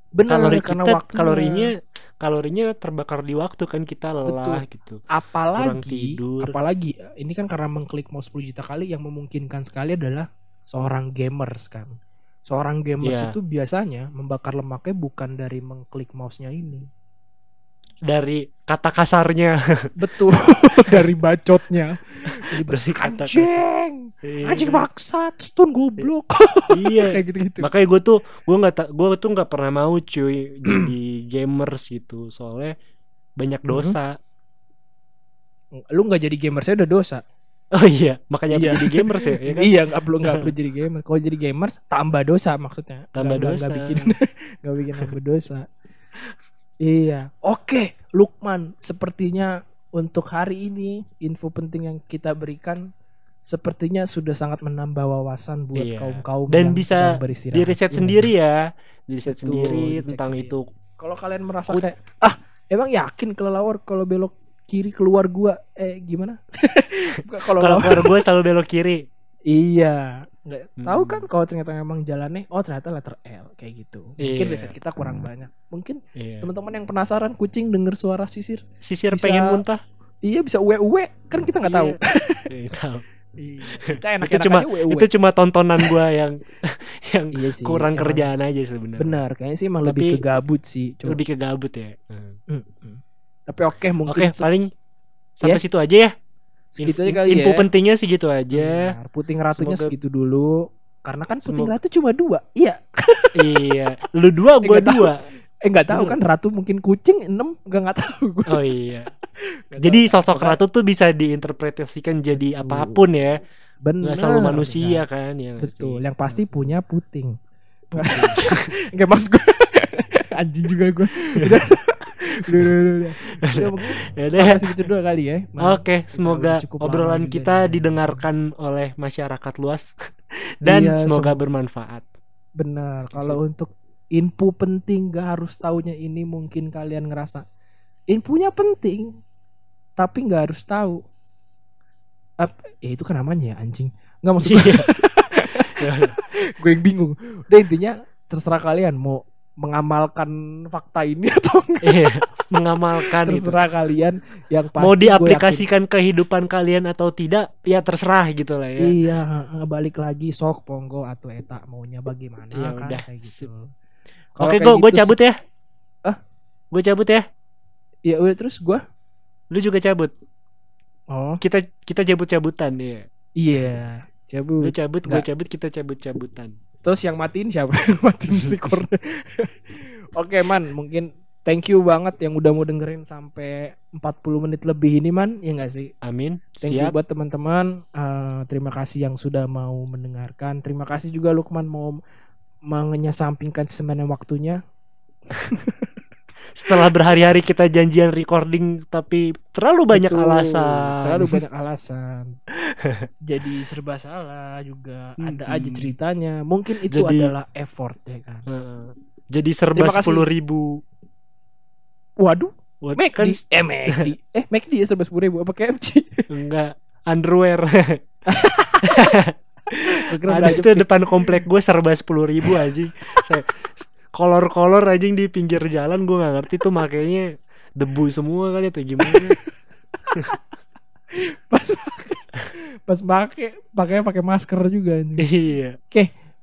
benar kalori karena kita waktunya. kalorinya kalorinya terbakar di waktu kan kita lelah gitu. kurang apalagi tidur. apalagi ini kan karena mengklik mau 10 juta kali yang memungkinkan sekali adalah seorang gamers kan seorang gamers Iya. itu biasanya membakar lemaknya bukan dari mengklik mouse-nya ini Dari kata kasarnya. (laughs) betul (laughs) dari bacotnya Dari kata anjing anjing maksa stun goblok (laughs) Iya. kayak gitu-gitu Makanya gue tuh gue nggak gue tuh nggak pernah mau cuy jadi (clears throat) gamers gitu soalnya banyak Mhm. dosa. lu nggak jadi gamer saya udah dosa Oh iya, makanya Iya. jadi gamers ya, ya kan? iya nggak perlu nggak perlu jadi gamer kalau jadi gamers tambah dosa maksudnya Tambah nggak- dosa. nggak bikin nggak bikin tambah dosa iya oke Lukman sepertinya untuk hari ini info penting yang kita berikan sepertinya sudah sangat menambah wawasan buat Iya. kaum kaum Dan bisa beristirahat Di riset Iya. sendiri ya, di riset Betul, sendiri tentang sendiri. itu. kalau kalian merasa Kut- kayak ah emang yakin kelelawar kalau belok kiri keluar gua eh gimana (laughs) kalau keluar gue selalu belok kiri. Iya, nggak tahu Hmm. kan kalau ternyata memang jalannya oh ternyata letter L kayak gitu. Mungkin Iya. riset kita kurang banyak. Mungkin Iya. teman-teman yang penasaran kucing denger suara sisir, Sisir bisa- pengen muntah. iya bisa uwe uwe kan kita nggak tahu. (laughs) Iya, tahu. Iya, kita enak itu cuma itu cuma tontonan gua yang (laughs) yang iya sih, kurang emang kerjaan aja sebenarnya. Benar, kayaknya sih emang Tapi- lebih ke gabut sih. Coba. Lebih ke gabut ya. Hmm. Mm, mm. Tapi oke mungkin Oke, se- paling sampai situ aja ya. Segitu aja kali Info ya. pentingnya segitu aja. Benar, puting ratunya Semoga- segitu dulu. Karena kan puting Semoga- ratu cuma dua. Iya. (laughs) iya. Lu dua, gua Nggak tahu. dua. Eh nggak tahu kan ratu mungkin kucing enam nggak nggak tahu gue. Oh iya. (laughs) Jadi sosok Pokoknya- ratu tuh bisa diinterpretasikan jadi apa pun ya. Bener. Nggak selalu manusia kan ya. Betul, sih? yang pasti punya puting. Enggak (laughs) maksud gue. Anjing juga gue. (laughs) (laughs) Udah. Udah, udah, udah, udah. Udah, mungkin Ya sampai segitu dulu kali ya. Oke, kita semoga udah obrolan juga kita ya. didengarkan oleh masyarakat luas (laughs) dan Iya, semoga sem- bermanfaat. Benar. Kalau untuk info penting gak harus taunya ini mungkin kalian ngerasa infonya penting tapi nggak harus tahu. Ap, ya itu kan namanya ya anjing. Nggak maksud gue. Gue yang bingung. Udah intinya terserah kalian mau mengamalkan fakta ini (laughs) atau enggak. Iya, mengamalkan itu. terserah kalian yang pasti Mau gue diaplikasikan kehidupan kalian atau tidak, ya terserah gitu lah ya. iya balik lagi sok ponggo atau eta maunya bagaimana Ya kan udah, kayak gitu Oke, Kalau kayak gue gue gitu, cabut ya. Ah? Gue cabut ya. ya udah terus gue Lu juga cabut. oh Kita kita cabut-cabutan ya. iya Lu cabut cabut, gue cabut, kita cabut-cabutan. Terus yang matiin siapa (laughs) yang matiin (laughs) record oke man mungkin thank you banget yang udah mau dengerin sampai 40 menit lebih ini man ya nggak sih Amin. Thank you Siap. buat teman-teman. Eh, terima kasih yang sudah mau mendengarkan. Terima kasih juga Lukman mau mengenyasampingkan sebenarnya waktunya. (laughs) Setelah berhari-hari kita janjian recording tapi terlalu banyak Betul, alasan. Terlalu banyak (laughs) alasan. Jadi serba salah juga. Ada aja ceritanya. Mungkin itu Jadi- adalah effort ya kan. Heeh. Jadi serba sepuluh ribu. Waduh, What, McD. kan Eh McD. (laughs) eh McD ya serba sepuluh ribu apa KFC? enggak underwear. (laughs) Ada itu depan komplek gue serba sepuluh ribu Saya- kolor-kolor anjing di pinggir jalan gue nggak ngerti tuh makanya debu semua kali atau gimana. (laughs) Pas pas pakai pakai pakai masker juga anjing. iya.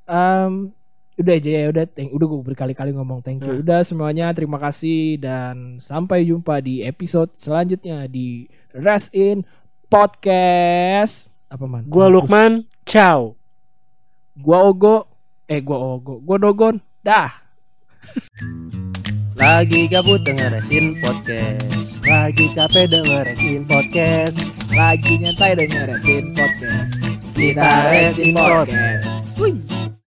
Em, udah aja ya udah thank, udah gue berkali-kali ngomong thank you. Nah. udah semuanya terima kasih dan sampai jumpa di episode selanjutnya di Rest in Podcast. Apa man? Gue Mampus. Lukman ciao. Gua Ogo eh gua Ogo gua Dogon. Dah lagi gabut denger Resin Podcast. Lagi capek dengerin podcast. Lagi nyantai denger Resin Podcast. Kita Resin Podcast. Wih.